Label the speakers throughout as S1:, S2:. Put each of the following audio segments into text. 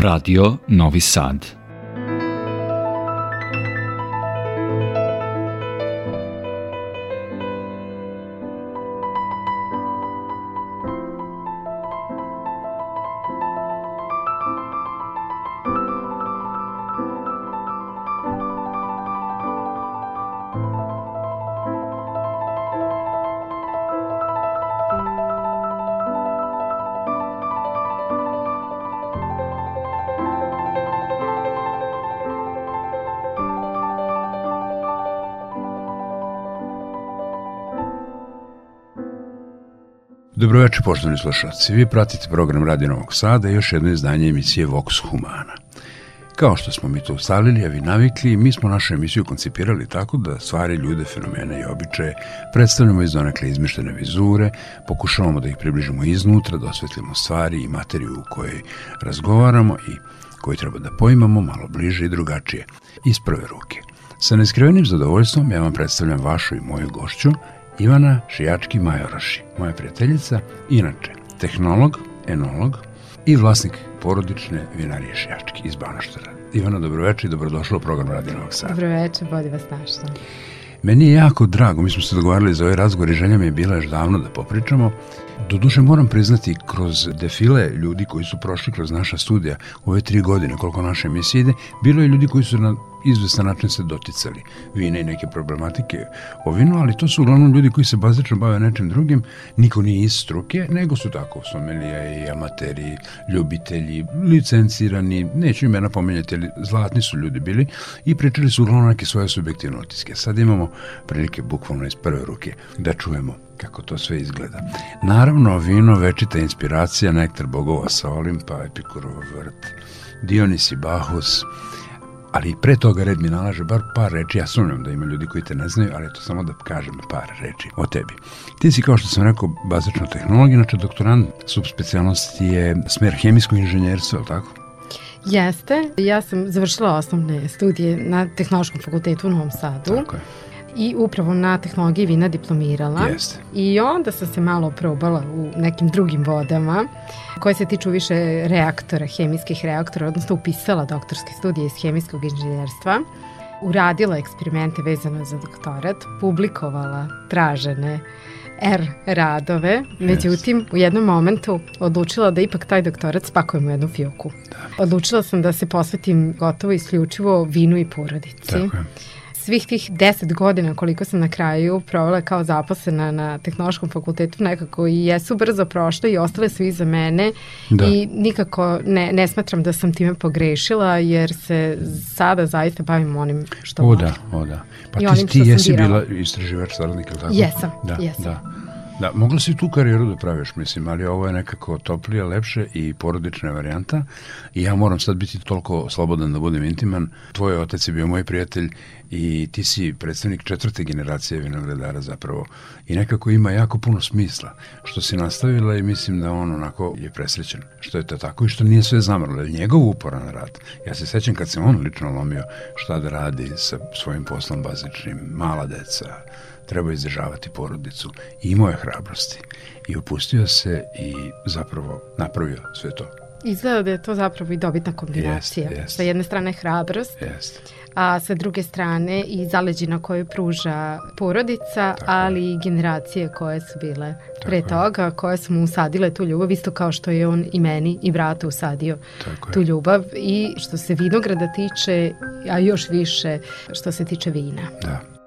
S1: Radio Novi Sad.
S2: Dobroveče, poštovani slušalci. Vi pratite program Radio Novog Sada i još jedno izdanje emisije Vox Humana. Kao što smo mi to ustalili, a vi navikli, mi smo našu emisiju koncipirali tako da stvari, ljude, fenomene i običaje predstavljamo iz donekle izmištene vizure, pokušavamo da ih približimo iznutra, da osvetlimo stvari i materiju u kojoj razgovaramo i koju treba da poimamo malo bliže i drugačije, iz prve ruke. Sa neskrivenim zadovoljstvom ja vam predstavljam vašu i moju gošću, Ivana Šijački Majoraši, moja prijateljica, inače tehnolog, enolog i vlasnik porodične vinarije Šijački iz Banoštara. Ivana, dobroveče i dobrodošla u program Radi Novog Sada.
S3: Dobroveče, bodi vas našla.
S2: Meni je jako drago, mi smo se dogovarali za ovaj razgovor i želja mi je bila još davno da popričamo. Doduše moram priznati kroz defile ljudi koji su prošli kroz naša studija ove tri godine koliko naše emisije ide, bilo je ljudi koji su na izvestan način se doticali vina i neke problematike o vinu, ali to su uglavnom ljudi koji se bazično bave nečim drugim, niko nije iz struke, nego su tako somelija i amateri, ljubitelji, licencirani, neću imena pomenjati, ali zlatni su ljudi bili i pričali su uglavnom neke svoje subjektivne otiske. Sad imamo prilike bukvalno iz prve ruke da čujemo kako to sve izgleda. Naravno, vino večita inspiracija, nektar bogova sa Olimpa, Epikurov vrt, Dionis i Bahus, ali pre toga red mi nalaže bar par reči, ja sumnjam da ima ljudi koji te ne znaju, ali eto samo da kažem par reči o tebi. Ti si, kao što sam rekao, bazično tehnolog, inače doktorant subspecijalnosti je smer hemijsko inženjerstvo, je li tako?
S3: Jeste, ja sam završila osnovne studije na Tehnološkom fakultetu u Novom Sadu.
S2: Tako je
S3: i upravo na tehnologiji vina diplomirala.
S2: Jeste.
S3: I onda sam se malo probala u nekim drugim vodama koje se tiču više reaktora, hemijskih reaktora, odnosno upisala doktorske studije iz hemijskog inženjerstva uradila eksperimente vezano za doktorat, publikovala tražene R radove, međutim u jednom momentu odlučila da ipak taj doktorat spakujem u jednu fioku. Da. Odlučila sam da se posvetim gotovo isključivo vinu i porodici.
S2: Tako je
S3: svih tih deset godina koliko sam na kraju provela kao zaposlena na tehnološkom fakultetu nekako i jesu brzo prošle i ostale su iza mene da. i nikako ne, ne smatram da sam time pogrešila jer se sada zaista bavim onim što
S2: o, da, o da. Pa I ti, ti jesi bila istraživač saradnika, tako?
S3: Jesam,
S2: da,
S3: jesam.
S2: Da. Da, mogla si tu karijeru da praviš, mislim, ali ovo je nekako toplije, lepše i porodična varijanta i ja moram sad biti toliko slobodan da budem intiman. Tvoj otac je bio moj prijatelj i ti si predstavnik četvrte generacije vinogradara zapravo i nekako ima jako puno smisla što si nastavila i mislim da on onako je presrećen što je to tako i što nije sve zamrlo, njegov uporan rad. Ja se sećam kad se on lično lomio šta da radi sa svojim poslom bazičnim, mala deca, treba izdržavati porodicu. I imao je hrabrosti. I opustio se i zapravo napravio sve to.
S3: Izgleda da je to zapravo i dobitna kombinacija.
S2: Jest, jest.
S3: Sa jedne strane hrabrost,
S2: jest.
S3: a sa druge strane i zaleđina koju pruža porodica, Tako ali i generacije koje su bile Tako pre toga, koje su mu usadile tu ljubav, isto kao što je on i meni i bratu usadio
S2: Tako
S3: tu ljubav. I što se vinograda tiče, a još više što se tiče vina.
S2: Da.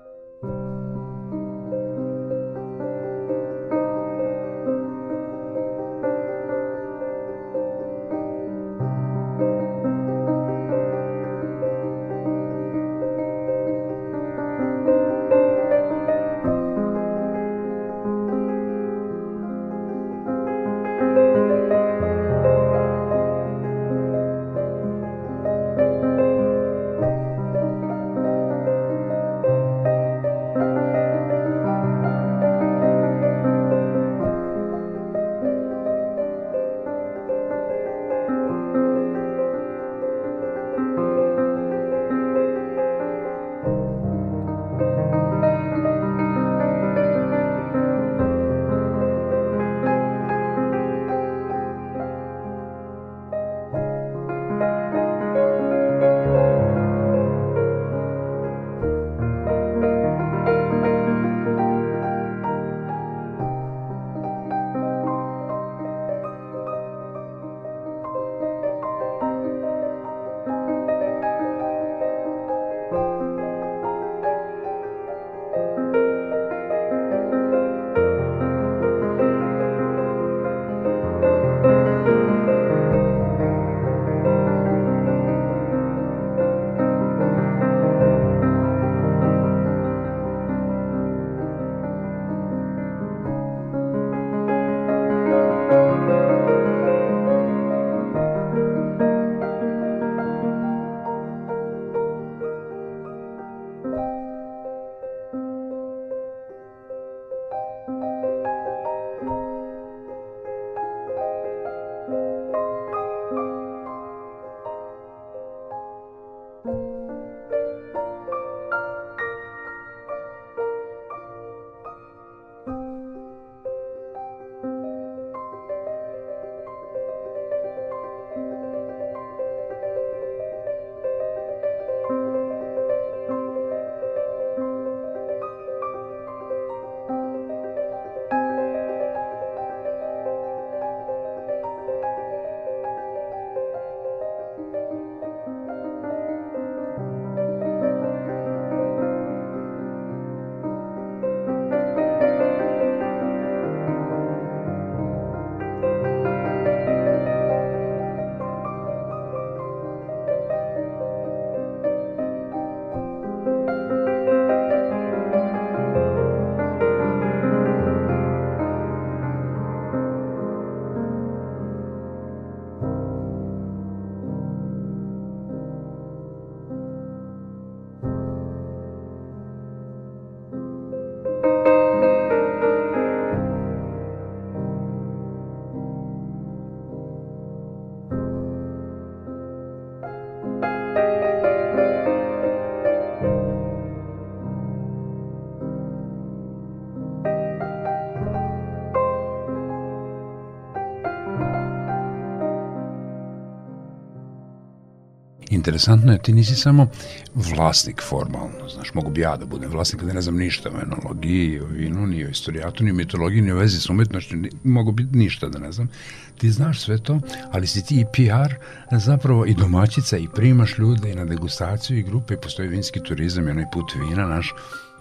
S2: Interesantno je, ti nisi samo vlasnik formalno, znaš, mogu bi ja da budem vlasnik, da ne znam ništa o enologiji, o vinu, ni o istorijatu, ni o mitologiji, ni o vezi sa umetnošću, mogu biti ništa da ne znam. Ti znaš sve to, ali si ti i PR zapravo i domaćica i primaš ljude i na degustaciju i grupe i postoji vinski turizam i onaj put vina naš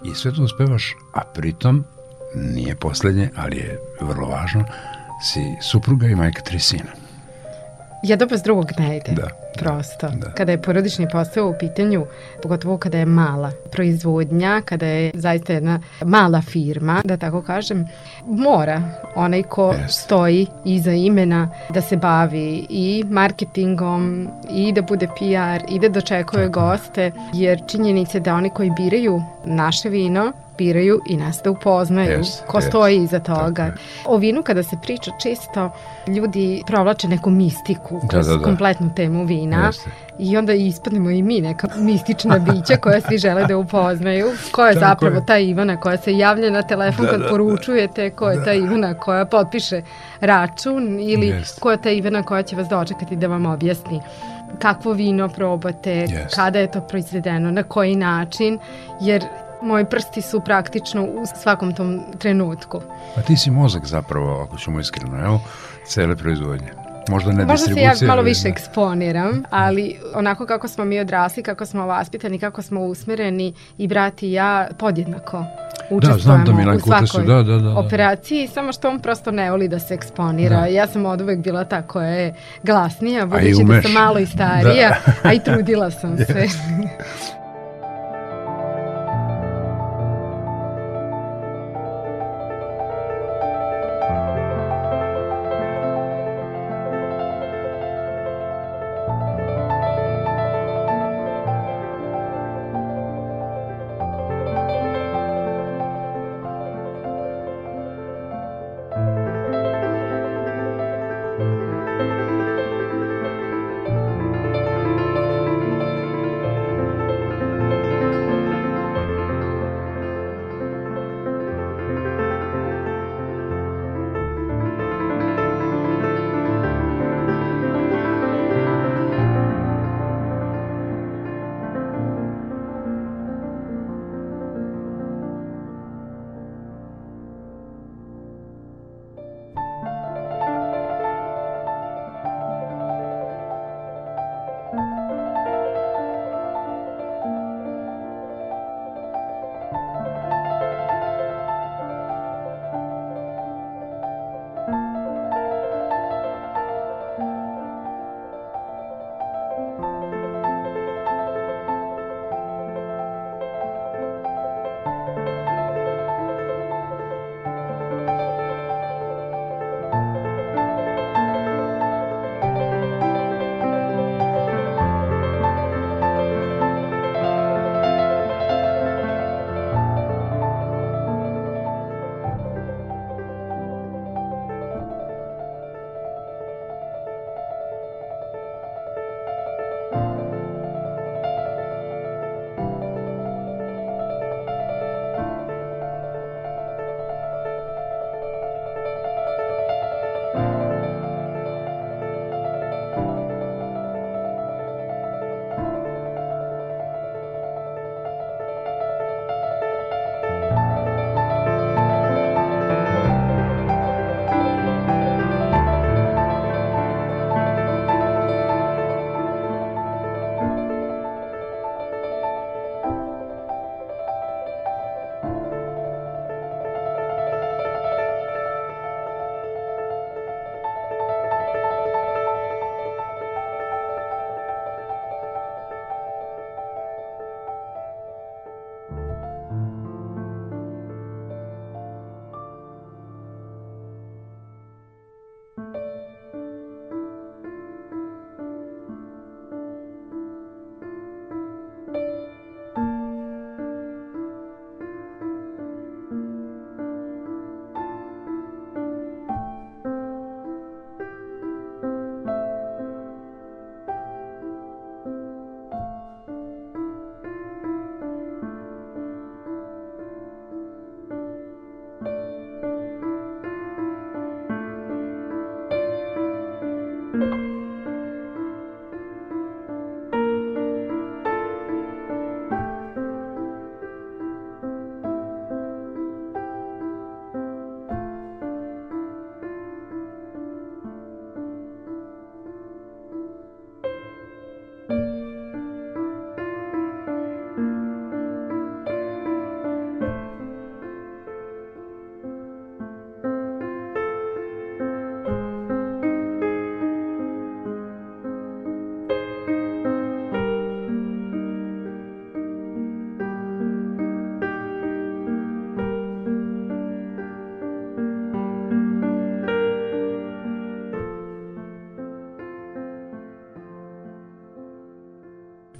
S2: i sve to uspevaš, a pritom nije poslednje, ali je vrlo važno, si supruga i majka tri sina.
S3: Jedno bez drugog ne ide.
S2: Da.
S3: Prosto. Da. Kada je porodični posao u pitanju, pogotovo kada je mala proizvodnja, kada je zaista jedna mala firma, da tako kažem, mora onaj ko yes. stoji iza imena da se bavi i marketingom i da bude PR i da dočekuje goste, jer činjenice da oni koji biraju naše vino biraju i nas da upoznaju yes, ko yes, stoji iza toga. O vinu kada se priča često ljudi provlače neku mistiku kroz da, da, da. kompletnu temu vina Jeste. i onda ispadnemo i mi neka mistična bića koja svi žele da upoznaju. Ko je Tako zapravo je. ta Ivana koja se javlja na telefon da, kad da, da. poručujete, ko je da. ta Ivana koja potpiše račun ili Jeste. ko je ta Ivana koja će vas dočekati da vam objasni kakvo vino probate, yes. kada je to proizvedeno, na koji način, jer Moji prsti su praktično u svakom tom trenutku.
S2: A ti si mozak zapravo, ako ćemo iskreno, evo, cele proizvodnje. Možda ne
S3: Možda se ja malo više eksponiram, ali onako kako smo mi odrasli, kako smo vaspitani, kako smo usmereni i brat i ja podjednako učestvujemo da, znam da u svakoj da, da, da, da. operaciji, samo što on prosto ne voli da se eksponira. Da. Ja sam od uvek bila ta koja je glasnija, budući da sam malo i starija, da. a i trudila sam se.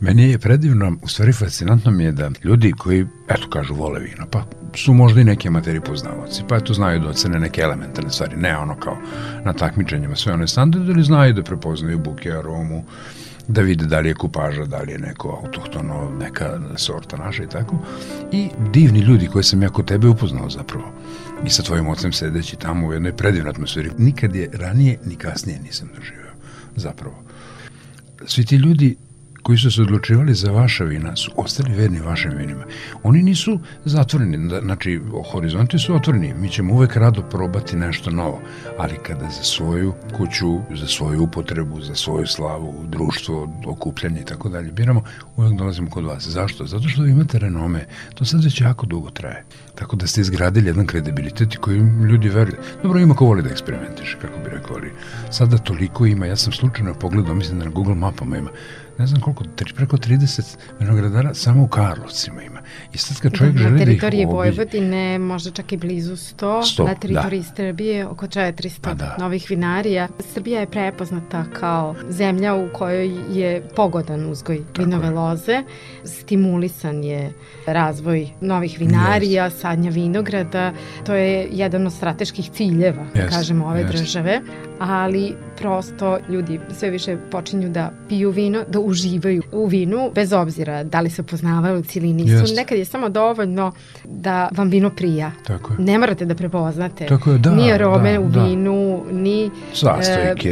S2: Meni je predivno, u stvari fascinantno mi je da ljudi koji, eto kažu, vole vino, pa su možda i neki amateri poznavaci, pa eto znaju da ocene neke elementarne stvari, ne ono kao na takmičenjima sve one standarde, ali znaju da prepoznaju buke, aromu, da vide da li je kupaža, da li je neko autohtono, neka sorta naša i tako. I divni ljudi koje sam ja kod tebe upoznao zapravo. I sa tvojim ocem sedeći tamo u jednoj predivnoj atmosferi. Nikad je ranije ni kasnije nisam doživio zapravo. Svi ti ljudi koji su se odlučivali za vaša vina su ostali verni vašim vinima. Oni nisu zatvoreni, da, znači horizonti su otvoreni, mi ćemo uvek rado probati nešto novo, ali kada za svoju kuću, za svoju upotrebu, za svoju slavu, društvo, okupljanje i tako dalje biramo, uvek dolazimo kod vas. Zašto? Zato što vi imate renome, to sad već jako dugo traje. Tako da ste izgradili jedan kredibilitet koji ljudi veruju. Dobro, ima ko voli da eksperimentiše, kako bi rekao, ali sada toliko ima, ja sam slučajno pogledao, mislim da na Google mapama ima ne znam koliko, tri, preko 30 vinogradara samo u Karlovcima ima. I sad kad čovjek da, želi da ih obiđe... Na teritoriji
S3: Vojvodine možda čak i blizu 100, 100 na teritoriji da. Srbije oko 400 pa da. novih vinarija. Srbija je prepoznata kao zemlja u kojoj je pogodan uzgoj Tako vinove je. loze, stimulisan je razvoj novih vinarija, yes. sadnja vinograda, to je jedan od strateških ciljeva, yes. da kažemo, ove yes. države, ali prosto ljudi sve više počinju da piju vino, da uživaju u vinu, bez obzira da li se poznavaju ili nisu. Jest. Nekad je samo dovoljno da vam vino prija. Tako je. Ne morate da prepoznate Tako je, da, ni arome da, u da. vinu, ni
S2: sastojke,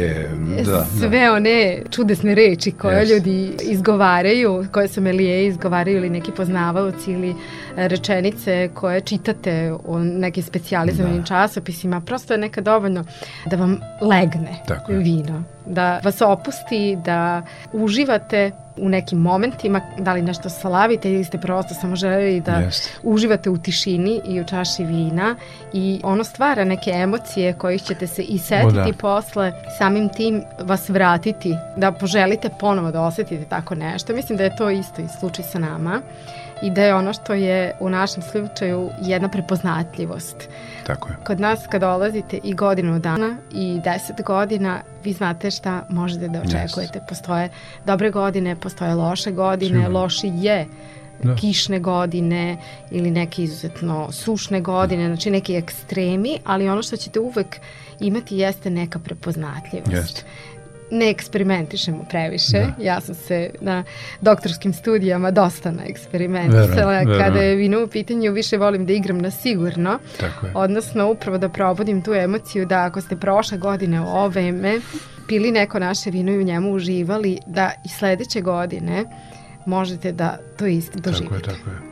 S2: e, da,
S3: sve da. one čudesne reči koje Jest. ljudi izgovaraju, koje su melije izgovaraju ili neki poznavaoci ili rečenice koje čitate u nekim specijalizovanim da. časopisima. Prosto je nekad dovoljno da vam legne Tako je. vino da vas opusti, da uživate u nekim momentima, da li nešto slavite ili ste prosto samo želeli da
S2: Jeste.
S3: uživate u tišini i u čaši vina i ono stvara neke emocije kojih ćete se i setiti
S2: O, da.
S3: posle, samim tim vas vratiti, da poželite ponovo da osetite tako nešto. Mislim da je to isto i slučaj sa nama i da je ono što je u našem slučaju jedna prepoznatljivost.
S2: Tako je.
S3: Kod nas kad dolazite i godinu dana i deset godina, vi znate šta možete da očekujete. Postoje dobre godine, postoje loše godine,
S2: Sigurno.
S3: loši je
S2: Da.
S3: kišne godine ili neke izuzetno sušne godine, znači neki ekstremi, ali ono što ćete uvek imati jeste neka prepoznatljivost.
S2: Jeste.
S3: Ne eksperimentišemo previše.
S2: Da.
S3: Ja sam se na doktorskim studijama dosta na eksperimentisala.
S2: Verujem.
S3: Kada je vino u pitanju, više volim da igram na sigurno.
S2: Tako je.
S3: Odnosno, upravo da probudim tu emociju da ako ste prošle godine u ovo vreme pili neko naše vino i u njemu uživali, da i sledeće godine možete da to isto
S2: Tako je,
S3: doživite.
S2: tako je.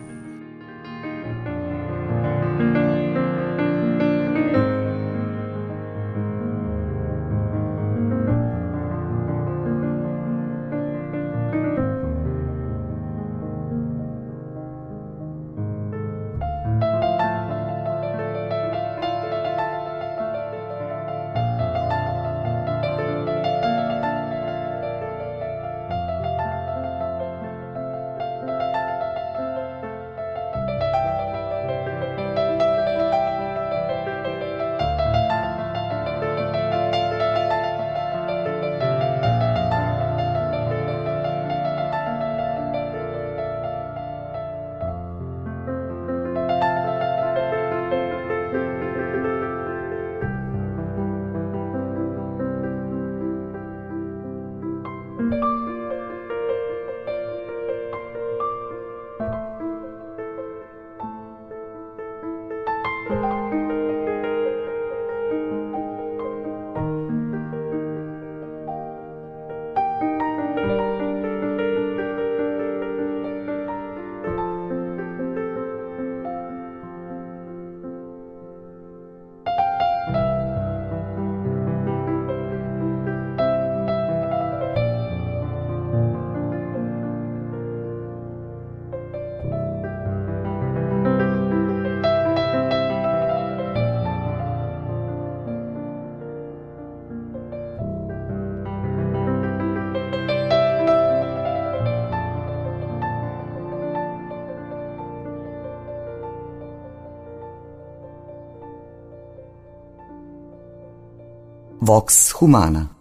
S4: Vox Humana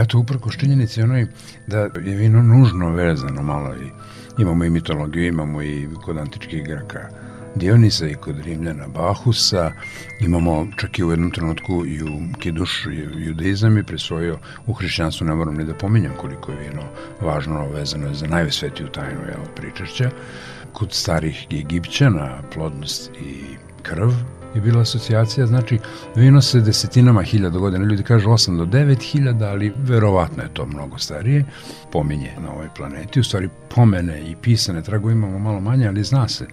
S2: eto, uprko činjenici onoj da je vino nužno vezano malo i imamo i mitologiju, imamo i kod antičkih Graka Dionisa i kod Rimljana Bahusa, imamo čak i u jednom trenutku i u Kiduš judaizam je prisvojio u hrišćanstvu, ne moram ni da pominjam koliko je vino važno vezano za najsvetiju tajnu jel, pričašća. Kod starih Egipćana plodnost i krv je bila asocijacija, znači vino se desetinama hiljada godina, ljudi kažu 8 do 9 hiljada, ali verovatno je to mnogo starije, pominje na ovoj planeti, u stvari pomene i pisane trago imamo malo manje, ali zna se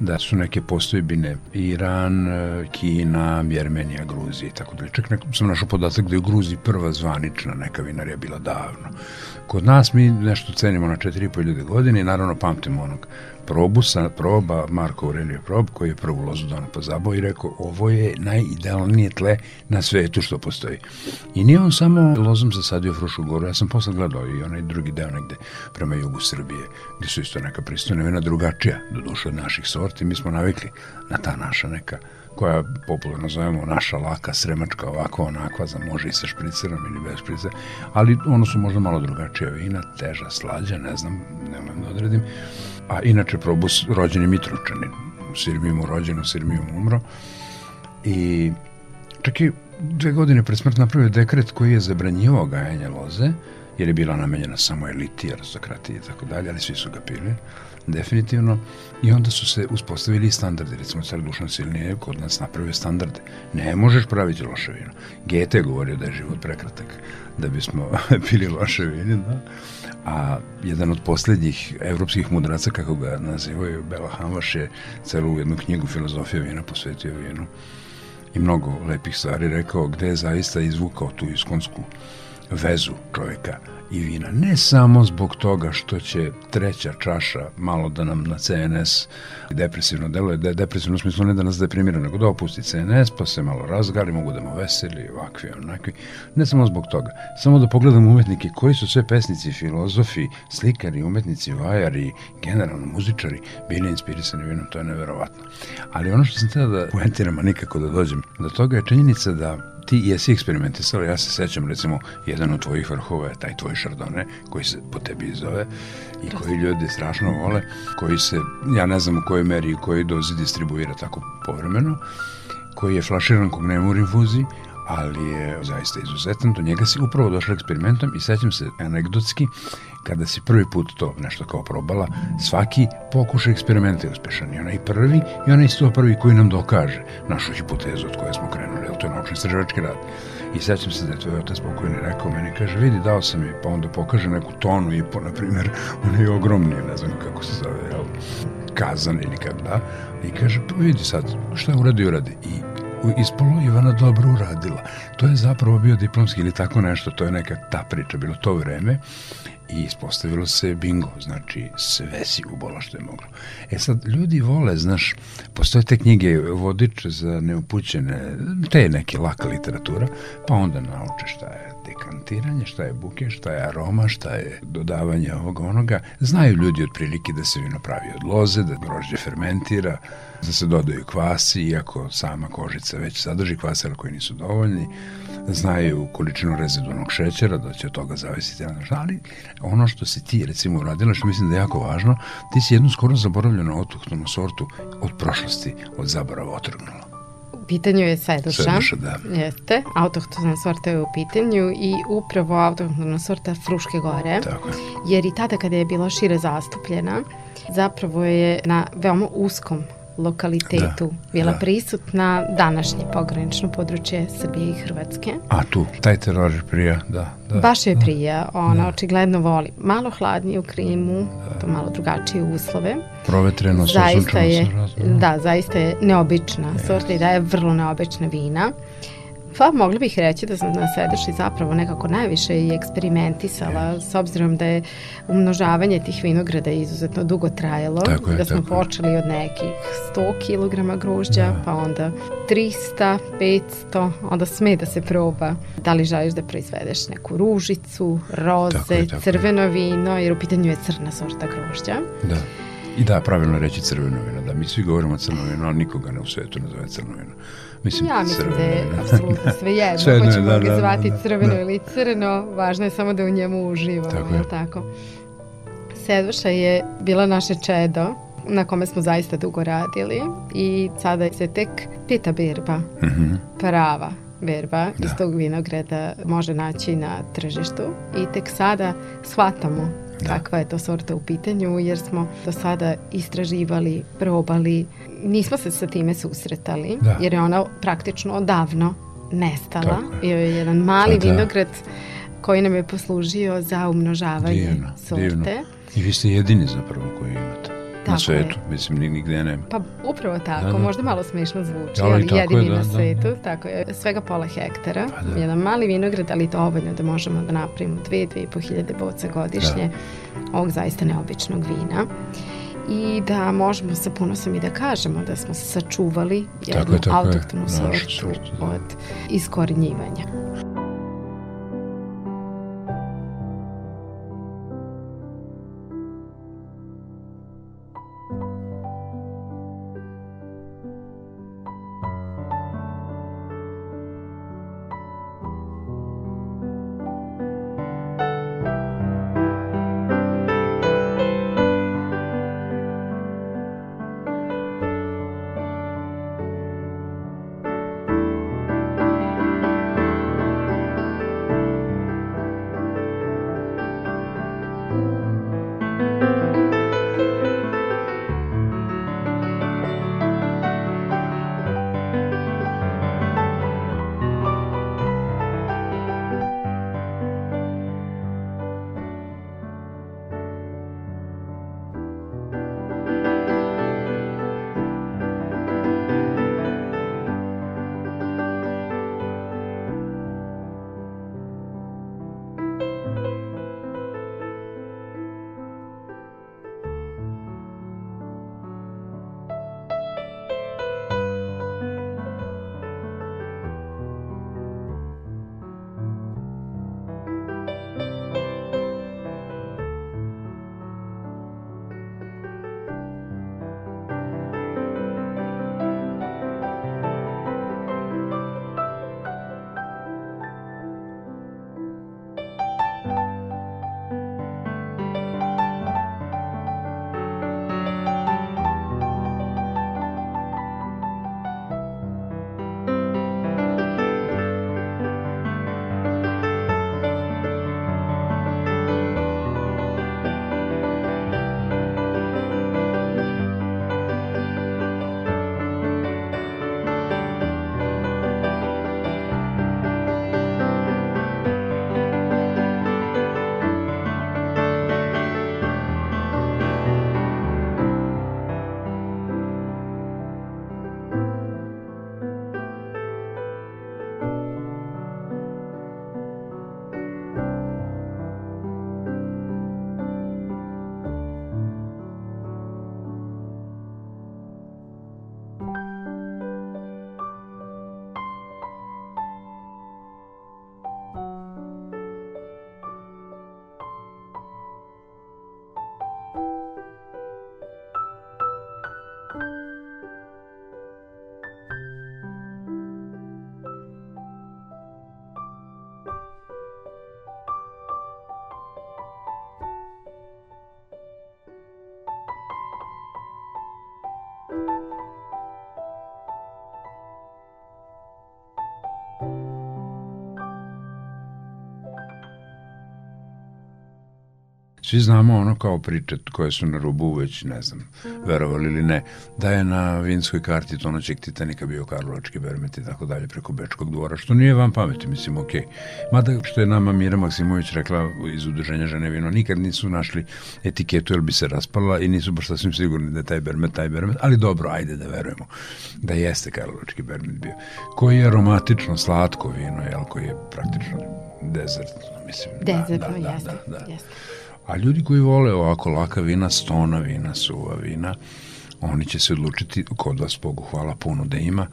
S2: da su neke postojbine Iran, Kina, Jermenija, Gruzija i tako dalje. Čak neko, sam našao podatak da je u Gruziji prva zvanična neka vinarija bila davno. Kod nas mi nešto cenimo na 4.500 godine i naravno pamtimo onog probusa, proba Marko Aurelio Prob, koji je prvu lozu donao po zabo i rekao ovo je najidealnije tle na svetu što postoji. I nije on samo lozom zasadio Frušu goru, ja sam posle gledao i onaj drugi deo negde prema jugu Srbije, gde su isto neka pristojna vina drugačija, do duše od naših sorti, mi smo navikli na ta naša neka koja popularno zovemo naša laka sremačka ovako onakva za može i sa špricerom ili bez špricera, ali ono su možda malo drugačija vina, teža, slađa, ne znam, nemam da odredim. A inače probus rođeni Mitrovčanin, u Sirmijumu rođen, u Sirmijumu umro. I čak i dve godine pred smrt napravio dekret koji je zabranjivao gajanje loze, jer je bila namenjena samo eliti, aristokrati i tako dalje, ali svi su ga pili, definitivno. I onda su se uspostavili standardi, recimo car Dušan Silnije kod nas napravio standarde. Ne možeš praviti loše vino. Gete je govorio da je život prekratak, da bismo pili loše vino, da a jedan od poslednjih evropskih mudraca, kako ga nazivaju, Bela Hamvaš je celu jednu knjigu filozofija vina posvetio vinu i mnogo lepih stvari rekao gde je zaista izvukao tu iskonsku vezu čoveka i vina. Ne samo zbog toga što će treća čaša malo da nam na CNS depresivno deluje, je depresivno u smislu ne da nas deprimira, nego da opusti CNS, pa se malo razgali, mogu da mu veseli, ovakvi, onakvi. Ne samo zbog toga. Samo da pogledamo umetnike koji su sve pesnici, filozofi, slikari, umetnici, vajari, generalno muzičari, bili inspirisani vinom, to je neverovatno. Ali ono što sam tada da poentiram, a nikako da dođem do toga je činjenica da ti jesi eksperimentisala, ja se sećam recimo jedan od tvojih vrhova je taj tvoj šardone koji se po tebi zove i koji ljudi strašno vole, koji se, ja ne znam u kojoj meri i kojoj dozi distribuira tako povremeno, koji je flaširan kog nema u infuziji, ali je zaista izuzetan. Do njega si upravo došla eksperimentom i sećam se anegdotski kada si prvi put to nešto kao probala, svaki pokušaj eksperimenta je uspešan. I onaj prvi i onaj sto prvi koji nam dokaže našu hipotezu od koje smo krenuli, ali to je naučno istraživački rad. I sećam se da je tvoj otac pokojni rekao meni, kaže, vidi, dao sam je, pa onda pokaže neku tonu i po, na primjer, onaj ogromni, ne znam kako se zove, jel, kazan ili kako da, i kaže, pa vidi sad, šta uradi, uradi. I ispolo Ivana dobro uradila. To je zapravo bio diplomski ili tako nešto, to je neka ta priča, bilo to vreme i ispostavilo se bingo, znači sve si ubola što je moglo. E sad, ljudi vole, znaš, postoje te knjige vodič za neupućene, te neke laka literatura, pa onda nauče šta je dekantiranje, šta je buke, šta je aroma, šta je dodavanje ovoga onoga. Znaju ljudi otprilike da se vino pravi od loze, da grožđe fermentira, da se dodaju kvasi, iako sama kožica već sadrži kvasera koji nisu dovoljni, znaju količinu rezidualnog šećera, da će od toga zavisiti, ali ono što si ti recimo uradila, što mislim da je jako važno, ti si jednu skoro zaboravljenu autohtonu sortu od prošlosti, od zaborava otrgnula.
S3: U pitanju je Seduša.
S2: Seduša, da.
S3: Jeste, autohtona sorta je u pitanju i upravo autohtona sorta Fruške gore.
S2: Tako je.
S3: Jer i tada kada je bila šire zastupljena, zapravo je na veoma uskom lokalitetu da, bila da. prisutna današnje pogranično područje Srbije i Hrvatske.
S2: A tu, taj teror prija, da. da
S3: Baš je
S2: da.
S3: prija, ona da. očigledno voli. Malo hladnije u Krimu, da. to malo drugačije uslove.
S2: Provetreno,
S3: zaista je, da, zaista je neobična yes. sorta i daje vrlo neobična vina. Uh, Pa mogli bih reći da sam na Sedeši zapravo nekako najviše i eksperimentisala s obzirom da je umnožavanje tih vinograda izuzetno dugo trajalo.
S2: Tako je,
S3: da smo
S2: tako
S3: počeli od nekih 100 kg grožđa, da. pa onda 300, 500, onda sme da se proba da li želiš da proizvedeš neku ružicu, roze, tako je, tako crveno vino, jer u pitanju je crna sorta grožđa.
S2: Da I da, pravilno reći crveno vino, da mi svi govorimo crno vino, ali nikoga ne u svetu ne zove crno vino.
S3: Mislim, ja mislim da je apsolutno sve jedno, sve hoćemo da, ga da, zvati da, crveno da. ili crno, važno je samo da u njemu uživamo, tako je. tako? Sedvoša je bila naše čedo, na kome smo zaista dugo radili i sada se tek pita berba, mm -hmm. prava berba da. iz tog vinogreda može naći na tržištu i tek sada shvatamo da. kakva je to sorta u pitanju jer smo do sada istraživali, probali, nismo se sa time susretali da. jer je ona praktično odavno nestala. Bio je jedan mali Sada. vinograd koji nam je poslužio za umnožavanje divno, sorte. Divno.
S2: I vi ste jedini zapravo koji imate. Tako na svetu, je. mislim, ni nigde nema.
S3: Pa upravo tako, da, da. možda malo smešno zvuči, ali, ali jedini je, da, na da. svetu, da. tako je, svega pola hektara, pa da. jedan mali vinograd, ali dovoljno da možemo da napravimo dve, dve i po hiljade boca godišnje da. ovog zaista neobičnog vina i da možemo sa ponosom i da kažemo da smo sačuvali jednu tako je, tako autoktonu sortu da. od iskorenjivanja.
S2: Svi znamo ono kao priče koje su na rubu već, ne znam, verovali ili ne, da je na vinskoj karti tonoćeg Titanika bio Karlovački Bermet i tako dalje preko Bečkog dvora, što nije vam pameti, mislim, okej. Okay. Mada što je nama Mira Maksimović rekla iz udruženja žene vino, nikad nisu našli etiketu jer bi se raspala i nisu baš sasvim sigurni da je taj Bermet, taj Bermet, ali dobro, ajde da verujemo da jeste Karlovački Bermet bio. Koji je aromatično, slatko vino, jel, koji je praktično dezert, mislim.
S3: Dezert, da, da, da, jeste, da, da. jeste.
S2: A ljudi koji vole ovako laka vina, stona vina, suva vina, oni će se odlučiti, kod vas Bogu hvala puno da ima,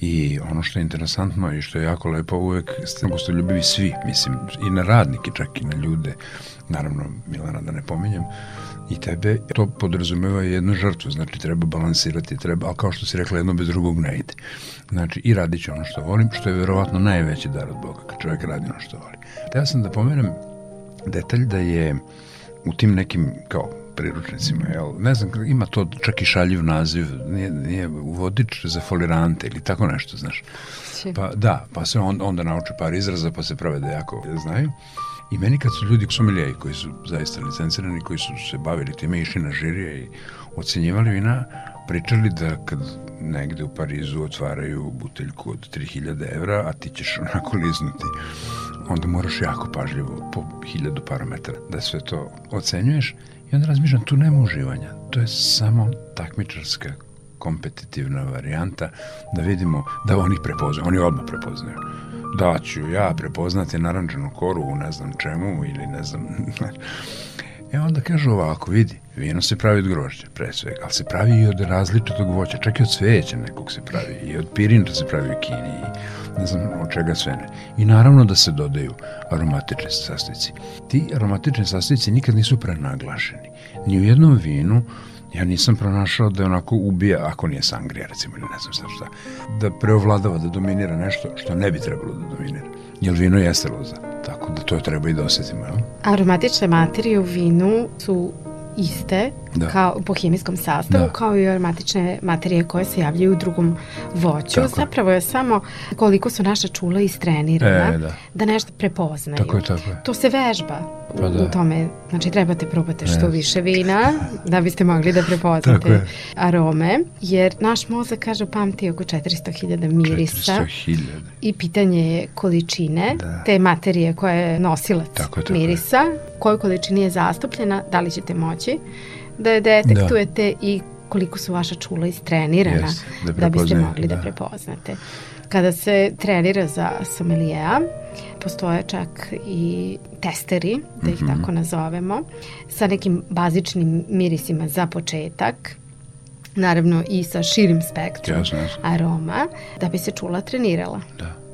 S2: I ono što je interesantno i što je jako lepo, uvek ste gostoljubivi svi, mislim, i na radnike, čak i na ljude, naravno Milana da ne pominjem, i tebe, to podrazumeva jednu žrtvu, znači treba balansirati, treba, ali kao što si rekla, jedno bez drugog ne ide. Znači, i radit ću ono što volim, što je verovatno najveći dar od Boga, kad čovjek radi ono što voli. Teo sam da pomenem detalj da je u tim nekim, kao, priručnicima, jel? Ne znam, ima to čak i šaljiv naziv, nije, nije vodič za folirante ili tako nešto, znaš. Pa da, pa se on, onda nauče par izraza, pa se prave da jako znaju. I meni kad su ljudi somelijeji koji su zaista licencirani, koji su se bavili time, išli na žirije i ocenjivali vina, pričali da kad negde u Parizu otvaraju buteljku od 3000 evra, a ti ćeš onako liznuti, onda moraš jako pažljivo po hiljadu parametara da sve to ocenjuješ i onda razmišljam, tu nema uživanja, to je samo takmičarska kompetitivna varijanta da vidimo da oni prepoznaju, oni odmah prepoznaju. Da ću ja prepoznati narančanu koru u ne znam čemu ili ne znam. E onda kažu ovako, vidi, vino se pravi od grožđa, pre svega, ali se pravi i od različitog voća, čak i od cveća nekog se pravi, i od pirinča se pravi u Kini, i ne znam od čega sve ne. I naravno da se dodaju aromatični sastojci. Ti aromatični sastojci nikad nisu prenaglašeni. Ni u jednom vinu ja nisam pronašao da je onako ubija, ako nije sangrija recimo ili ne znam šta šta, da preovladava, da dominira nešto što ne bi trebalo da dominira. Jer vino jeste loza, tako da to treba i da osetimo. Jel?
S3: Aromatične materije u vinu su iste da. kao po hemijskom sastavu da. kao i aromatične materije koje se javljaju u drugom voću. Tako. Zapravo je samo koliko su naša čula istrenirana e, da. da nešto prepoznaju.
S2: Tako je, tako je.
S3: To se vežba pa da. u tome. Znači trebate probate što više vina da biste mogli da prepoznate arome. Jer naš mozak kaže pamti oko 400.000 mirisa
S2: 400.000.
S3: i pitanje je količine da. te materije koja je nosilac tako, tako mirisa, kojoj količini je zastupljena, da li ćete moći da je detektujete da. i koliko su vaša čula istrenirana yes, da, da biste mogli da. da prepoznate. Kada se trenira za somelijeja, postoje čak i testeri, da ih mm -hmm. tako nazovemo, sa nekim bazičnim mirisima za početak, naravno i sa širim spektrom yes. aroma, da bi se čula trenirala.
S2: Da.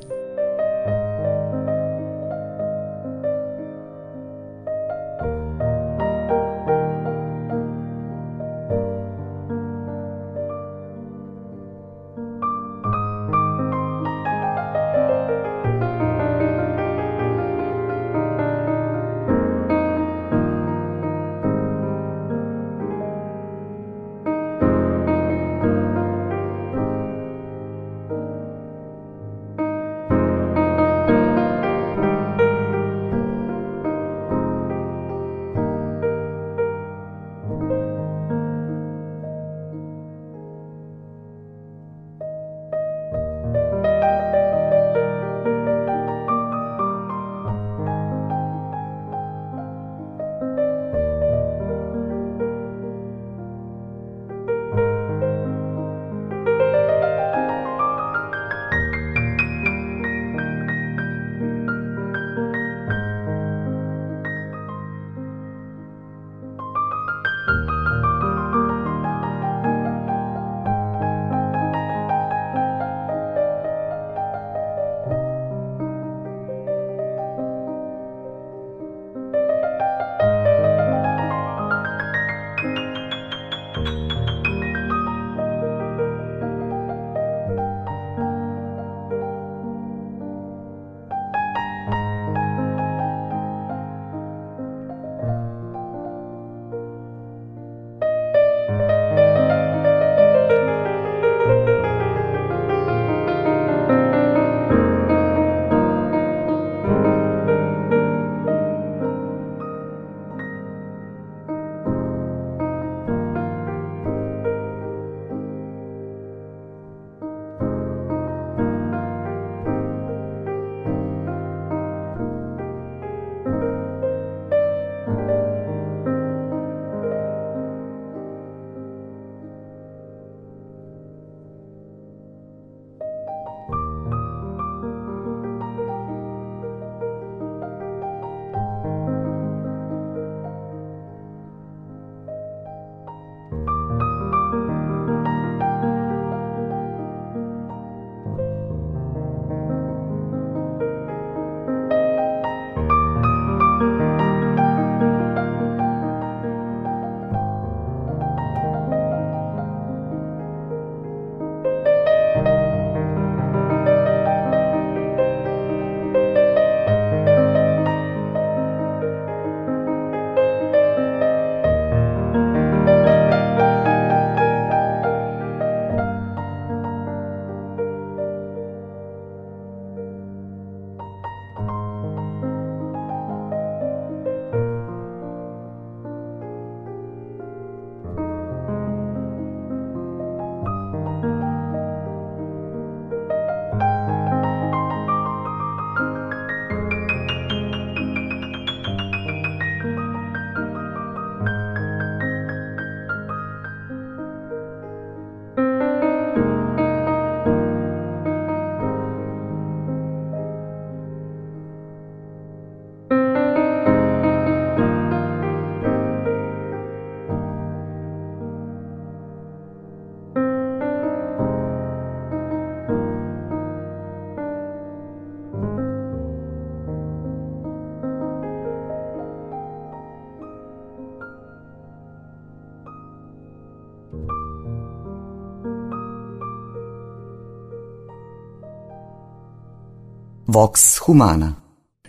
S4: Vox Humana.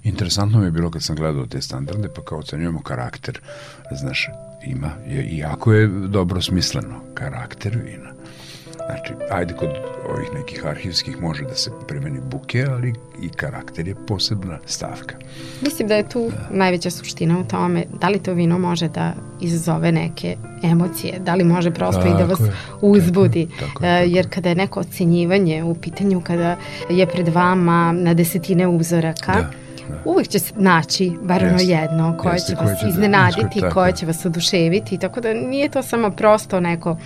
S2: Interesantno mi je bilo kad sam gledao te standarde, pa kao ocenjujemo karakter, znaš, ima, iako je dobro smisleno, karakter vina. Znači, ajde kod ovih nekih arhivskih može da se primeni buke, ali i karakter je posebna stavka.
S3: Mislim da je tu da. najveća suština u tome da li to vino može da izazove neke emocije, da li može prosto tako i da vas je, uzbudi. Tako, tako, tako, Jer kada je neko ocenjivanje u pitanju, kada je pred vama na desetine uzoraka, da Da. Uvijek će se naći bar ono jedno koje Jeste, će vas će da iznenaditi, da, koje će vas oduševiti, tako da nije to samo prosto neko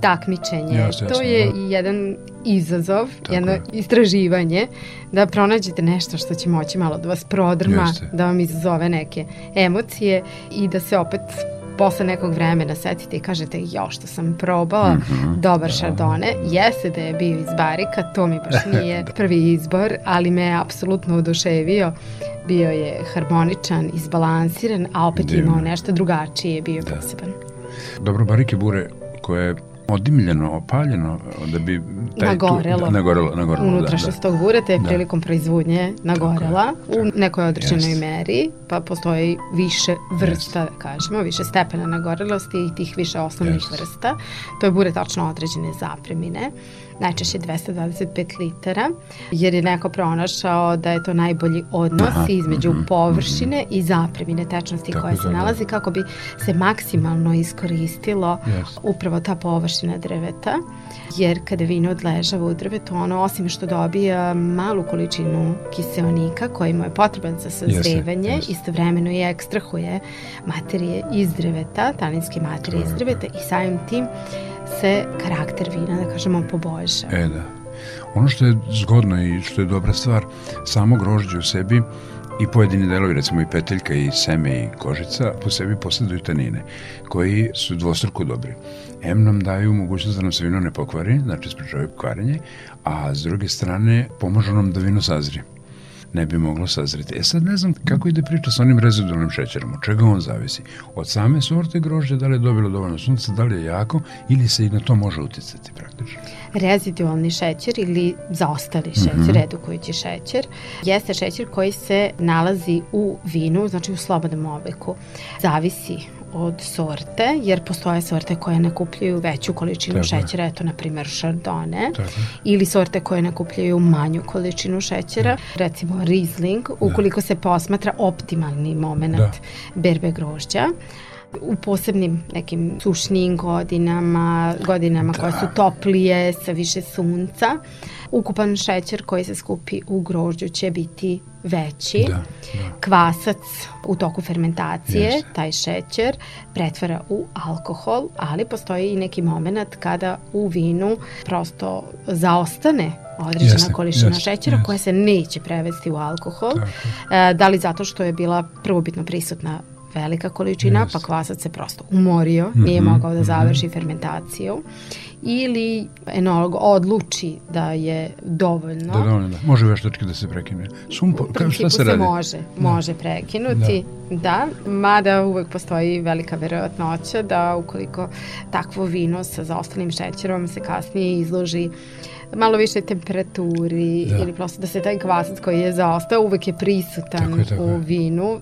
S3: takmičenje. Jasne, to je da. jedan izazov, Tako jedno je. istraživanje, da pronađete nešto što će moći malo da vas prodrma, Jeste. da vam izazove neke emocije i da se opet posle nekog vremena setite i kažete jo što sam probala mm -hmm, dobar da. šardone, jeste da je bio iz barika, to mi baš nije da. prvi izbor, ali me je apsolutno oduševio bio je harmoničan, izbalansiran, a opet Divno. imao nešto drugačije, bio je da. poseban.
S2: Dobro, barike bure koje odimljeno, opaljeno, da bi...
S3: Taj nagorelo. Tu,
S2: da, nagorelo, nagorelo,
S3: Unutrašnjost da, da. tog bureta je da. prilikom proizvodnje nagorela u nekoj određenoj yes. meri, pa postoji više vrsta, yes. kažemo, više stepena nagorelosti i tih više osnovnih yes. vrsta. To je bure tačno određene zapremine najčešće 225 litara, jer je neko pronašao da je to najbolji odnos Aha, između mm, površine mm, i zapremine tečnosti koja se nalazi kako bi se maksimalno iskoristilo yes. upravo ta površina drveta, jer kada vino odležava u drvetu, ono osim što dobija malu količinu kiseonika koji mu je potreban za sazrevanje, yes, yes. istovremeno i ekstrahuje materije iz drveta, taninske materije iz drveta i samim tim se karakter vina, da kažemo, poboljša.
S2: E, da. Ono što je zgodno i što je dobra stvar, samo grožđe u sebi i pojedini delovi, recimo i peteljka i seme i kožica, po sebi posleduju tanine, koji su dvostruko dobri. M nam daju mogućnost da nam se vino ne pokvari, znači sprečavaju kvarenje, a s druge strane pomožu nam da vino sazri ne bi moglo sazreti. E sad ne znam kako ide priča sa onim rezidualnim šećerom, od čega on zavisi? Od same sorte grožđa, da li je dobilo dovoljno sunca, da li je jako ili se i na to može uticati praktično?
S3: Rezidualni šećer ili zaostali šećer, mm -hmm. redukujući šećer, jeste šećer koji se nalazi u vinu, znači u slobodnom obliku. Zavisi od sorte, jer postoje sorte koje nakupljaju veću količinu Tako šećera, eto, na primjer, šardone, Tako. ili sorte koje nakupljaju manju količinu šećera, da. recimo Riesling, ukoliko da. se posmatra optimalni moment da. berbe grožđa u posebnim nekim sušnijim godinama, godinama da. koje su toplije, sa više sunca, ukupan šećer koji se skupi u grožđu će biti veći. Da, da. Kvasac u toku fermentacije, yes. taj šećer, pretvara u alkohol, ali postoji i neki moment kada u vinu prosto zaostane određena jeste, količina jeste, šećera jeste. koja se neće prevesti u alkohol. Tako. E, da li zato što je bila prvobitno prisutna velika količina, yes. pa kvasac se prosto umorio, mm -hmm, nije mogao da mhm. završi mm -hmm. fermentaciju ili enolog odluči da je dovoljno.
S2: Da, dovoljno, da. Može veštački da se prekine. Sumpor,
S3: kao šta se, se radi? može, da. može prekinuti, da. da, mada uvek postoji velika verovatnoća da ukoliko takvo vino sa zaostalim šećerom se kasnije izloži malo više temperaturi da. ili prosto da se taj kvasac koji je zaostao uvek je prisutan tako je, tako u vinu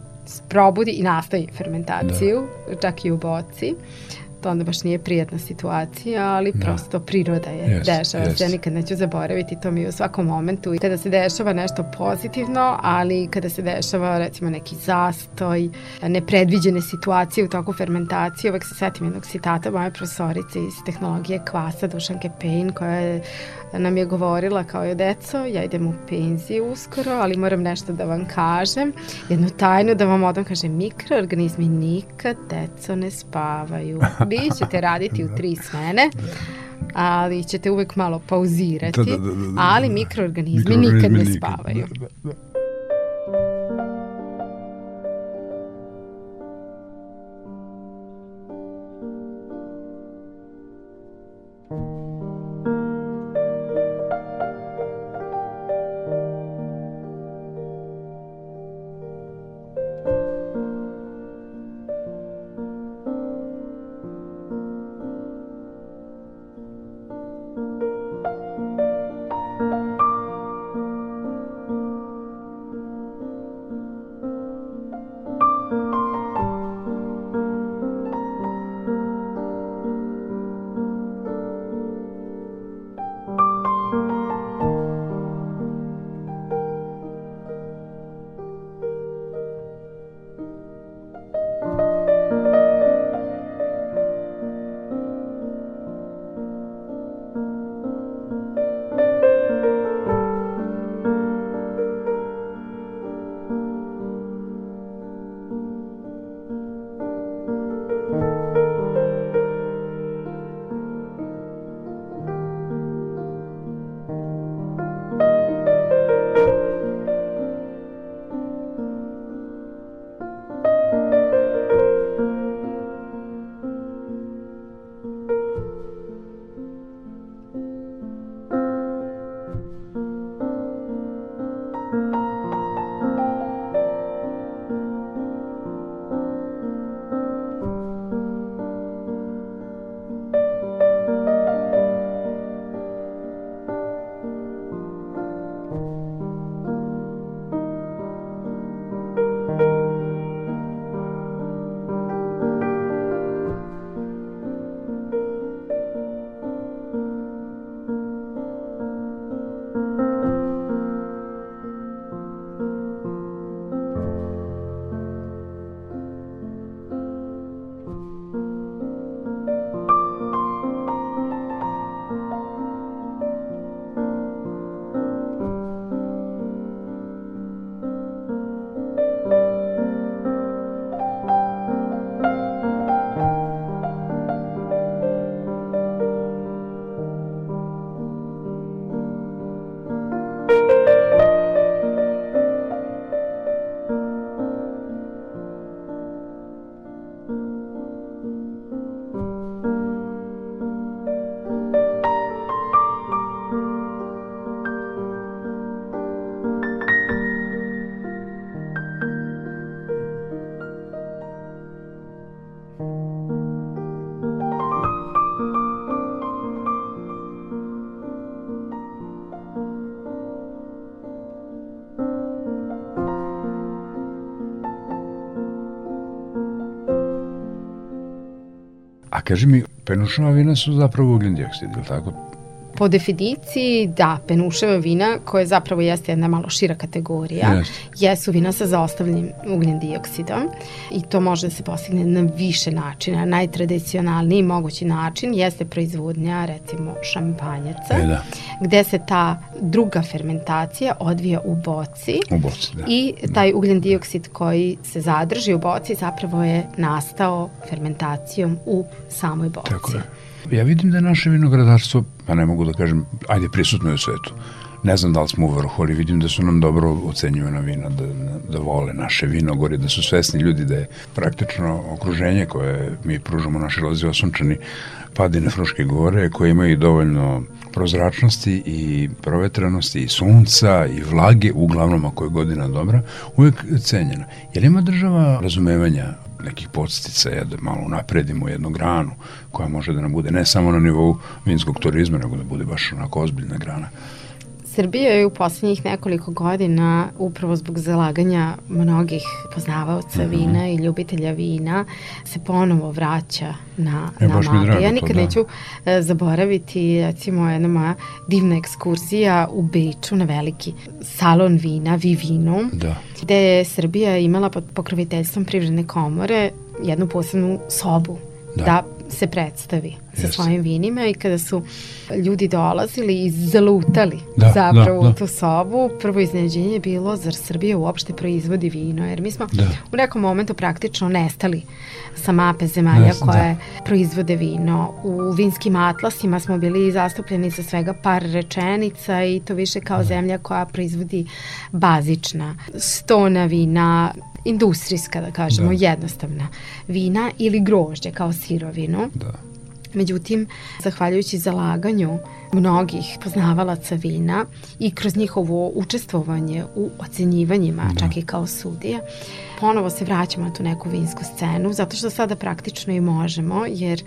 S3: probudi i nastavi fermentaciju, da. čak i u boci. To onda baš nije prijatna situacija, ali da. prosto priroda je, yes, dešava yes. se. Ja nikad neću zaboraviti, to mi u svakom momentu. Kada se dešava nešto pozitivno, ali kada se dešava recimo neki zastoj, nepredviđene situacije u toku fermentacije, uvek se setim jednog citata moje profesorice iz tehnologije kvasa, Dušanke Pejn, koja je nam je govorila kao je deco, ja idem u penziju uskoro, ali moram nešto da vam kažem, jednu tajnu da vam odam kažem, mikroorganizmi nikad deco ne spavaju. Vi ćete raditi u tri smene, ali ćete uvek malo pauzirati, da, da, da, da, da. ali mikroorganizmi, mikroorganizmi nikad ne spavaju.
S2: Kaži mi, penušava vina su zapravo ugljen dioksid, ili tako?
S3: Po definiciji, da, penuševa vina, koja zapravo jeste jedna malo šira kategorija, yes. jesu vina sa zaostavljenim ugljen dioksidom i to može da se postigne na više načina. Najtradicionalniji mogući način jeste proizvodnja, recimo, šampanjaca, e, da. gde se ta druga fermentacija odvija u boci,
S2: u boci da.
S3: i taj ugljen dioksid koji se zadrži u boci zapravo je nastao fermentacijom u samoj boci. Tako je.
S2: Ja vidim da je naše vinogradarstvo, pa ne mogu da kažem, ajde prisutno je u svetu. Ne znam da li smo u vrhu, ali vidim da su nam dobro ocenjivana vina, da, da vole naše vinogore, da su svesni ljudi da je praktično okruženje koje mi pružamo naše lozi osunčani padine Fruške gore, koje imaju dovoljno prozračnosti i provetrenosti i sunca i vlage, uglavnom ako je godina dobra, uvek cenjena. Jer ima država razumevanja nekih podsticaja da malo napredimo jednu granu koja može da nam bude ne samo na nivou vinskog turizma, nego da bude baš onako ozbiljna grana.
S3: Srbija je u poslednjih nekoliko godina upravo zbog zalaganja mnogih poznavaoca mm -hmm. vina i ljubitelja vina se ponovo vraća na,
S2: e,
S3: na
S2: mape.
S3: Ja nikad to, da. neću e, zaboraviti recimo jedna moja divna ekskurzija u Beču na veliki salon vina Vivino da. gde je Srbija imala pod pokroviteljstvom privredne komore jednu posebnu sobu da, da se predstavi sa svojim vinima i kada su ljudi dolazili i zalutali da, zapravo da, da. u tu sobu, prvo iznenađenje je bilo zar Srbija uopšte proizvodi vino, jer mi smo da. u nekom momentu praktično nestali sa mape zemalja Jasne, koje da. proizvode vino. U vinskim atlasima smo bili zastupljeni sa svega par rečenica i to više kao da. zemlja koja proizvodi bazična stona vina, industrijska, da kažemo, da. jednostavna vina ili grožđe kao sirovinu. Da. Međutim, zahvaljujući zalaganju mnogih poznavalaca vina i kroz njihovo učestvovanje u ocenjivanjima, da. čak i kao sudija, ponovo se vraćamo na tu neku vinsku scenu, zato što sada praktično i možemo, jer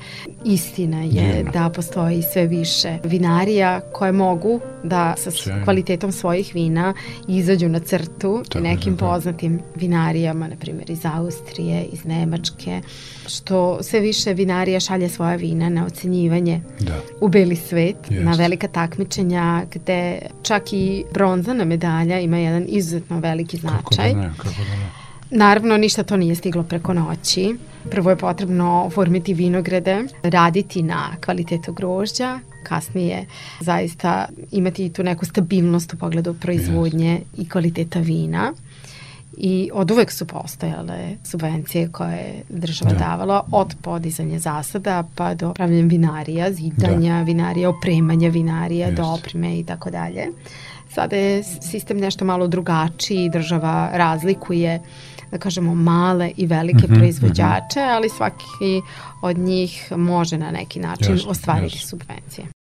S3: istina je Njena. da postoji sve više vinarija koje mogu da sa Sjajno. kvalitetom svojih vina izađu na crtu to, nekim da, da. poznatim vinarijama, na primjer iz Austrije, iz Nemačke, što sve više vinarija šalje svoja vina na ocenjivanje da. u beli svet, Jest. na velika takmičenja gde čak i bronzana medalja ima jedan izuzetno veliki značaj. Kako da ne, kako da ne. Naravno, ništa to nije stiglo preko noći. Prvo je potrebno oformiti vinograde, raditi na kvalitetu grožđa, kasnije zaista imati tu neku stabilnost u pogledu proizvodnje yes. i kvaliteta vina. I od uvek su postojale subvencije koje je država da. davala od podizanja zasada pa do pravljenja vinarija, zidanja da. vinarija, opremanja vinarija, do opreme i tako dalje. Sada je sistem nešto malo drugačiji, država razlikuje da kažemo male i velike mm -hmm, proizvođače, mm -hmm. ali svaki od njih može na neki način jasne, ostvariti jasne. subvencije.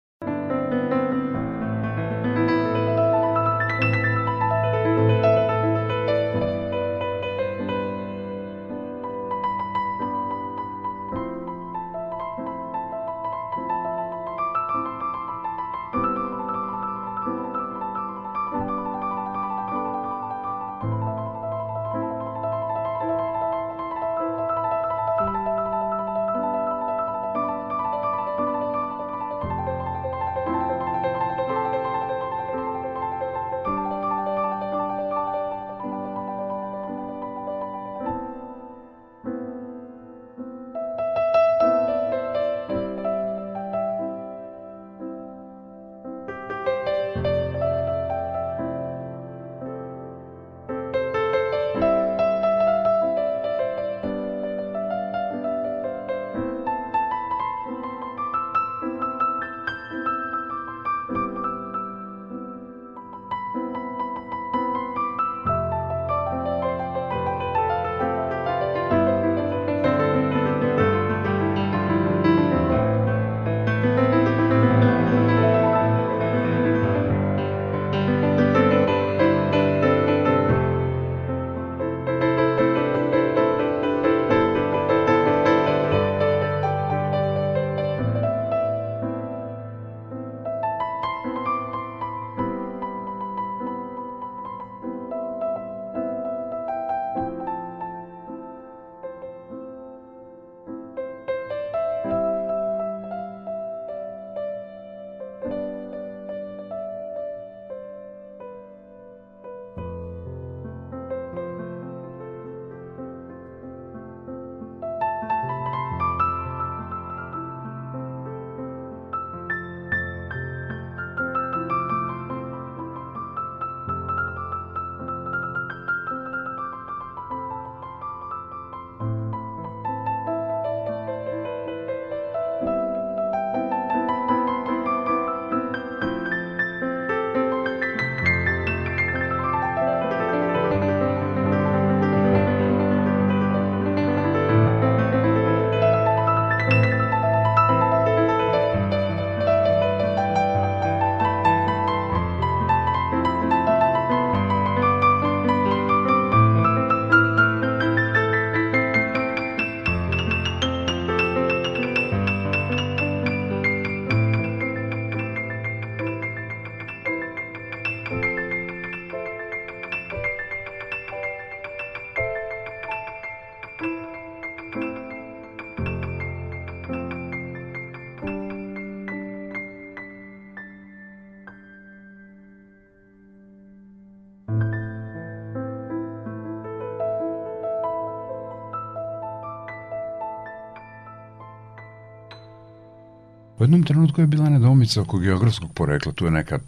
S2: Jednom trenutku je bila nedoumica oko geografskog porekla, tu je neka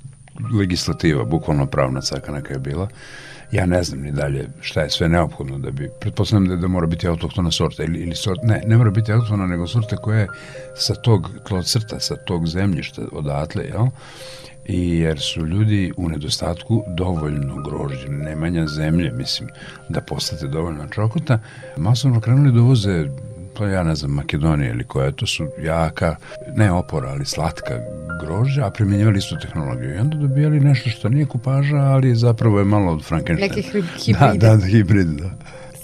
S2: legislativa, bukvalno pravna caka neka je bila. Ja ne znam ni dalje šta je sve neophodno da bi, pretpostavljam da, da mora biti autohtona sorta ili, ili sort, ne, ne mora biti autohtona, nego sorta koja je sa tog tlocrta, sa tog zemljišta odatle, jel? i jer su ljudi u nedostatku dovoljno grožđe, nemanja zemlje, mislim, da postate dovoljno čokota, masovno krenuli da uvoze pa ja ne znam, Makedonija ili koja, to su jaka, ne opora, ali slatka grožđa, a primjenjivali istu tehnologiju. I onda dobijali nešto što nije kupaža, ali zapravo je malo od Frankensteina.
S3: Neki hibrida.
S2: Da, da, hibrid, da.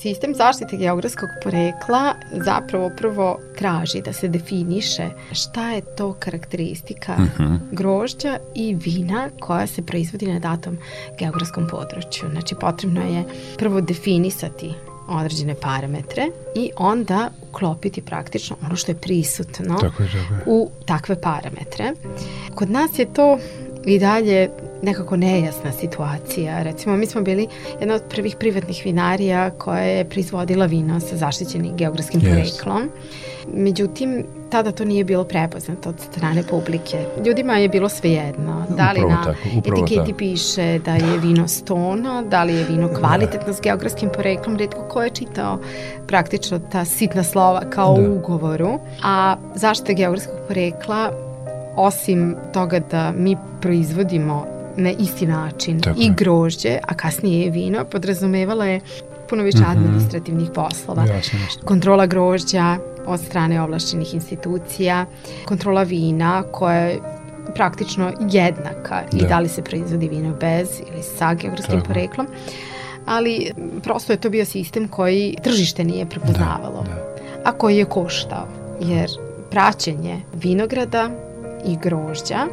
S3: Sistem zaštite geografskog porekla zapravo prvo traži da se definiše šta je to karakteristika uh mhm. -huh. grožđa i vina koja se proizvodi na datom geografskom području. Znači potrebno je prvo definisati određene parametre i onda uklopiti praktično ono što je prisutno
S2: tako je, tako je.
S3: u takve parametre. Kod nas je to i dalje nekako nejasna situacija. Recimo, mi smo bili jedna od prvih privatnih vinarija koja je proizvodila vino sa zaštićenim geografskim yes. poreklom. Međutim, tada to nije bilo prepoznato od strane publike. Ljudima je bilo svejedno. Da li na tako, etiketi tako. piše da je vino stono, da li je vino da. kvalitetno s geografskim poreklom, redko ko je čitao praktično ta sitna slova kao da. u ugovoru. A zaštita geografskog porekla osim toga da mi proizvodimo na isti način Tako i grožđe, a kasnije je vino, podrazumevala je puno više -hmm. administrativnih poslova.
S2: Jasno, jasno.
S3: Kontrola grožđa od strane ovlašćenih institucija, kontrola vina koja je praktično jednaka da. i da li se proizvodi vino bez ili sa geografskim Tako. poreklom. Ali prosto je to bio sistem koji tržište nije prepoznavalo, da, da. a koji je koštao. Jer praćenje vinograda i grožđa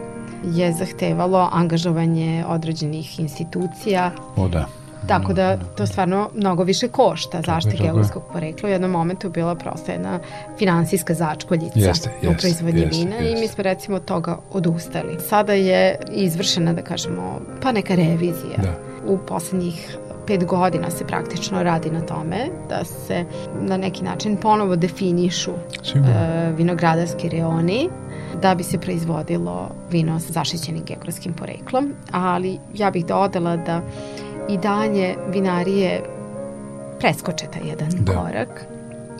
S3: je zahtevalo angažovanje određenih institucija.
S2: O da.
S3: Tako da to stvarno mnogo više košta zaštita geografskog porekla. U jednom momentu bila prosto jedna finansijska začkoljica
S2: jeste,
S3: u proizvodnji
S2: jeste,
S3: vina
S2: jeste.
S3: i mi smo recimo od toga odustali. Sada je izvršena, da kažemo, pa neka revizija.
S2: Da.
S3: U poslednjih pet godina se praktično radi na tome da se na neki način ponovo definišu uh, vinogradarski reoni da bi se proizvodilo vino sa zaštićenim geografskim poreklom, ali ja bih dodala da i dalje vinarije preskoče taj jedan da. korak,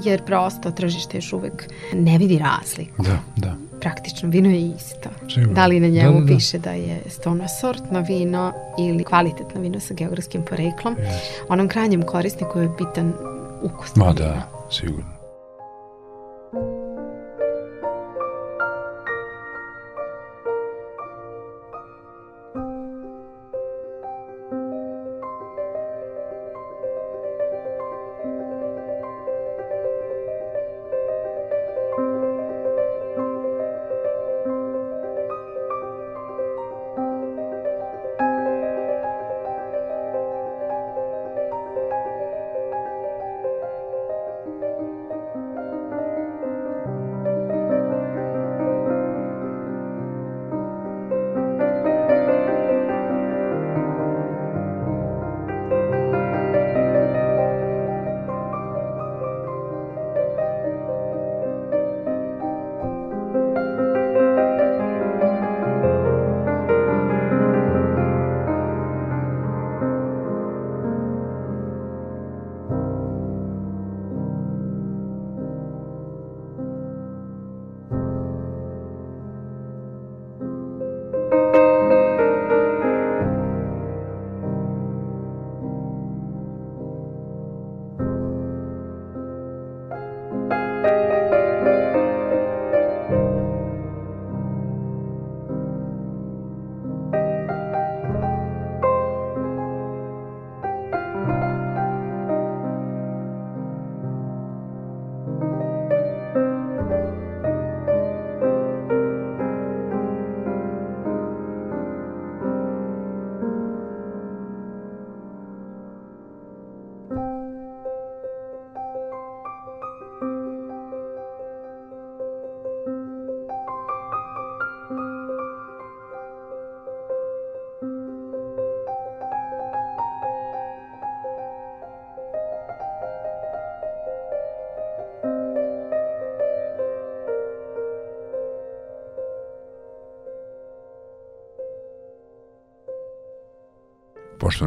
S3: jer prosto tržište još uvek ne vidi razliku.
S2: Da, da.
S3: Praktično, vino je isto.
S2: Sigurno.
S3: Da li na njemu da, da, da. piše da je stonosortno vino ili kvalitetno vino sa geografskim poreklom, yes. onom krajnjem korisniku je bitan ukus.
S2: Ma da, sigurno.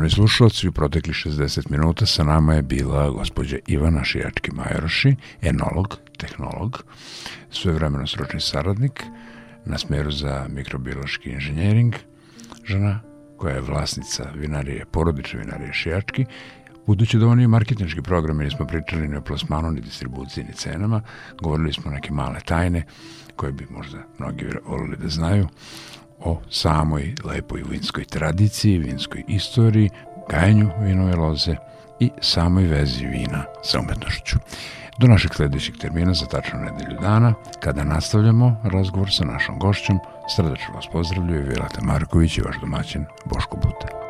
S2: Poštovani slušalci, u protekli 60 minuta sa nama je bila gospođa Ivana Šijački-Majoroši, enolog, tehnolog, svojevremeno sročni saradnik na smeru za mikrobiološki inženjering, žena koja je vlasnica vinarije, porodične vinarije Šijački, Budući da oni marketinški program, nismo pričali ni o plasmanu, ni distribuciji, ni cenama, govorili smo neke male tajne koje bi možda mnogi volili da znaju o samoj lepoj vinskoj tradiciji, vinskoj istoriji, gajanju vinove loze i samoj vezi vina sa umetnošću. Do našeg sledećeg termina za tačno nedelju dana, kada nastavljamo razgovor sa našom gošćom, srdačno vas pozdravljaju Vilata Marković i vaš domaćin Boško Buta.